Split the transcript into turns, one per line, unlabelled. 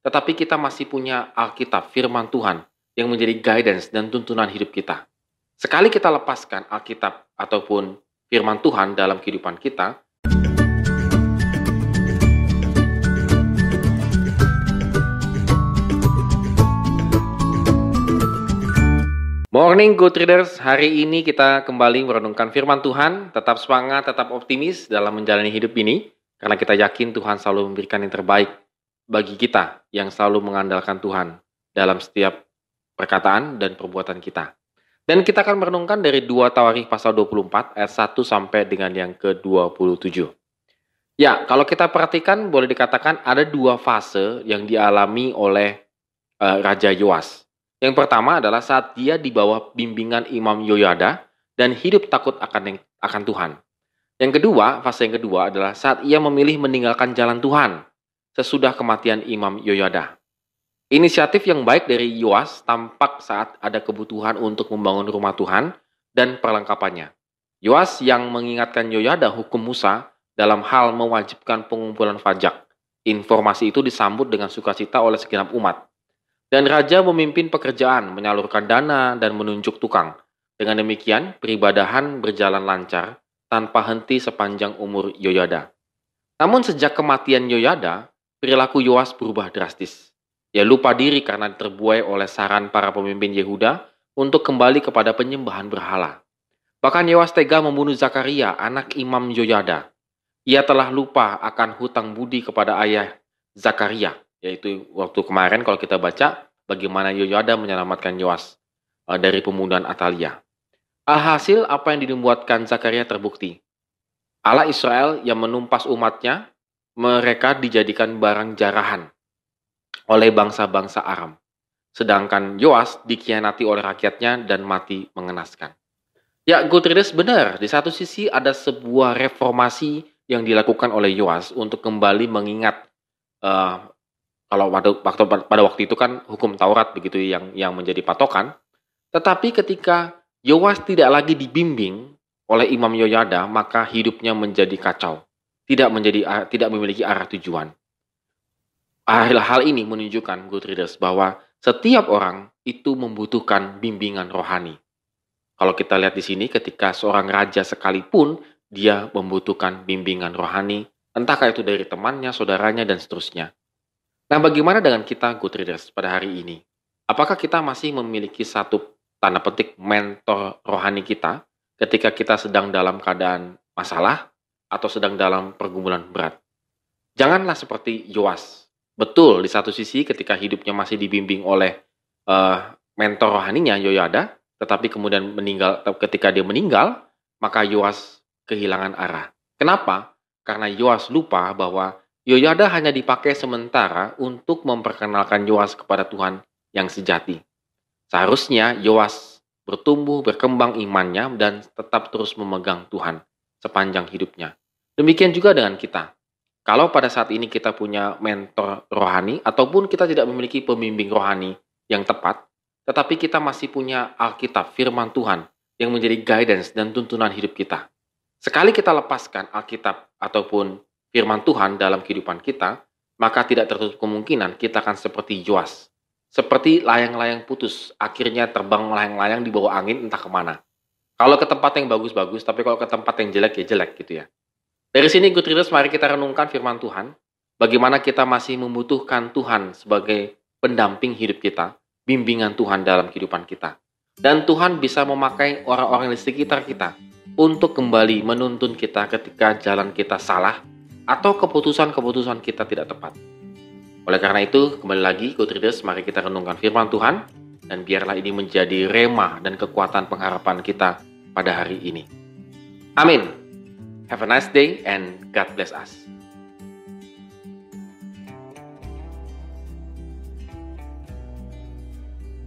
tetapi kita masih punya Alkitab, firman Tuhan, yang menjadi guidance dan tuntunan hidup kita. Sekali kita lepaskan Alkitab ataupun firman Tuhan dalam kehidupan kita, Morning Good Readers, hari ini kita kembali merenungkan firman Tuhan, tetap semangat, tetap optimis dalam menjalani hidup ini, karena kita yakin Tuhan selalu memberikan yang terbaik bagi kita yang selalu mengandalkan Tuhan dalam setiap perkataan dan perbuatan kita. Dan kita akan merenungkan dari 2 Tawarikh pasal 24 ayat 1 sampai dengan yang ke-27. Ya, kalau kita perhatikan boleh dikatakan ada dua fase yang dialami oleh uh, Raja Yoas. Yang pertama adalah saat dia di bawah bimbingan Imam Yoyada dan hidup takut akan akan Tuhan. Yang kedua, fase yang kedua adalah saat ia memilih meninggalkan jalan Tuhan sesudah kematian Imam Yoyada. Inisiatif yang baik dari Yoas tampak saat ada kebutuhan untuk membangun rumah Tuhan dan perlengkapannya. Yoas yang mengingatkan Yoyada hukum Musa dalam hal mewajibkan pengumpulan pajak. Informasi itu disambut dengan sukacita oleh segenap umat. Dan raja memimpin pekerjaan, menyalurkan dana, dan menunjuk tukang. Dengan demikian, peribadahan berjalan lancar tanpa henti sepanjang umur Yoyada. Namun sejak kematian Yoyada, perilaku Yoas berubah drastis. Ia lupa diri karena terbuai oleh saran para pemimpin Yehuda untuk kembali kepada penyembahan berhala. Bahkan Yoas tega membunuh Zakaria, anak Imam Yoyada. Ia telah lupa akan hutang budi kepada ayah Zakaria, yaitu waktu kemarin kalau kita baca bagaimana Yoyada menyelamatkan Yoas uh, dari pembunuhan Atalia. Alhasil apa yang dibuatkan Zakaria terbukti. Allah Israel yang menumpas umatnya, mereka dijadikan barang jarahan oleh bangsa-bangsa Aram. Sedangkan Yoas dikhianati oleh rakyatnya dan mati mengenaskan. Ya, good readers benar. Di satu sisi ada sebuah reformasi yang dilakukan oleh Yoas untuk kembali mengingat uh, kalau pada waktu pada waktu itu kan hukum Taurat begitu yang yang menjadi patokan. Tetapi ketika Yoas tidak lagi dibimbing oleh Imam Yoyada, maka hidupnya menjadi kacau, tidak menjadi tidak memiliki arah tujuan. Hal, hal ini menunjukkan good readers bahwa setiap orang itu membutuhkan bimbingan rohani. Kalau kita lihat di sini ketika seorang raja sekalipun dia membutuhkan bimbingan rohani, entahkah itu dari temannya, saudaranya dan seterusnya. Nah, bagaimana dengan kita good readers pada hari ini? Apakah kita masih memiliki satu tanda petik mentor rohani kita ketika kita sedang dalam keadaan masalah atau sedang dalam pergumulan berat? Janganlah seperti Yoas. Betul, di satu sisi ketika hidupnya masih dibimbing oleh uh, mentor rohaninya Yoyada, tetapi kemudian meninggal ketika dia meninggal, maka Yoas kehilangan arah. Kenapa? Karena Yoas lupa bahwa Yoyada hanya dipakai sementara untuk memperkenalkan Yoas kepada Tuhan yang sejati. Seharusnya Yoas bertumbuh, berkembang imannya, dan tetap terus memegang Tuhan sepanjang hidupnya. Demikian juga dengan kita. Kalau pada saat ini kita punya mentor rohani, ataupun kita tidak memiliki pembimbing rohani yang tepat, tetapi kita masih punya Alkitab, firman Tuhan, yang menjadi guidance dan tuntunan hidup kita. Sekali kita lepaskan Alkitab ataupun firman Tuhan dalam kehidupan kita, maka tidak tertutup kemungkinan kita akan seperti Joas. Seperti layang-layang putus, akhirnya terbang layang-layang di bawah angin entah ke mana. Kalau ke tempat yang bagus-bagus, tapi kalau ke tempat yang jelek ya jelek gitu ya. Dari sini good readers, mari kita renungkan firman Tuhan. Bagaimana kita masih membutuhkan Tuhan sebagai pendamping hidup kita, bimbingan Tuhan dalam kehidupan kita. Dan Tuhan bisa memakai orang-orang di sekitar kita untuk kembali menuntun kita ketika jalan kita salah atau keputusan-keputusan kita tidak tepat. Oleh karena itu, kembali lagi, Good Readers, mari kita renungkan firman Tuhan, dan biarlah ini menjadi rema dan kekuatan pengharapan kita pada hari ini. Amin. Have a nice day and God bless us.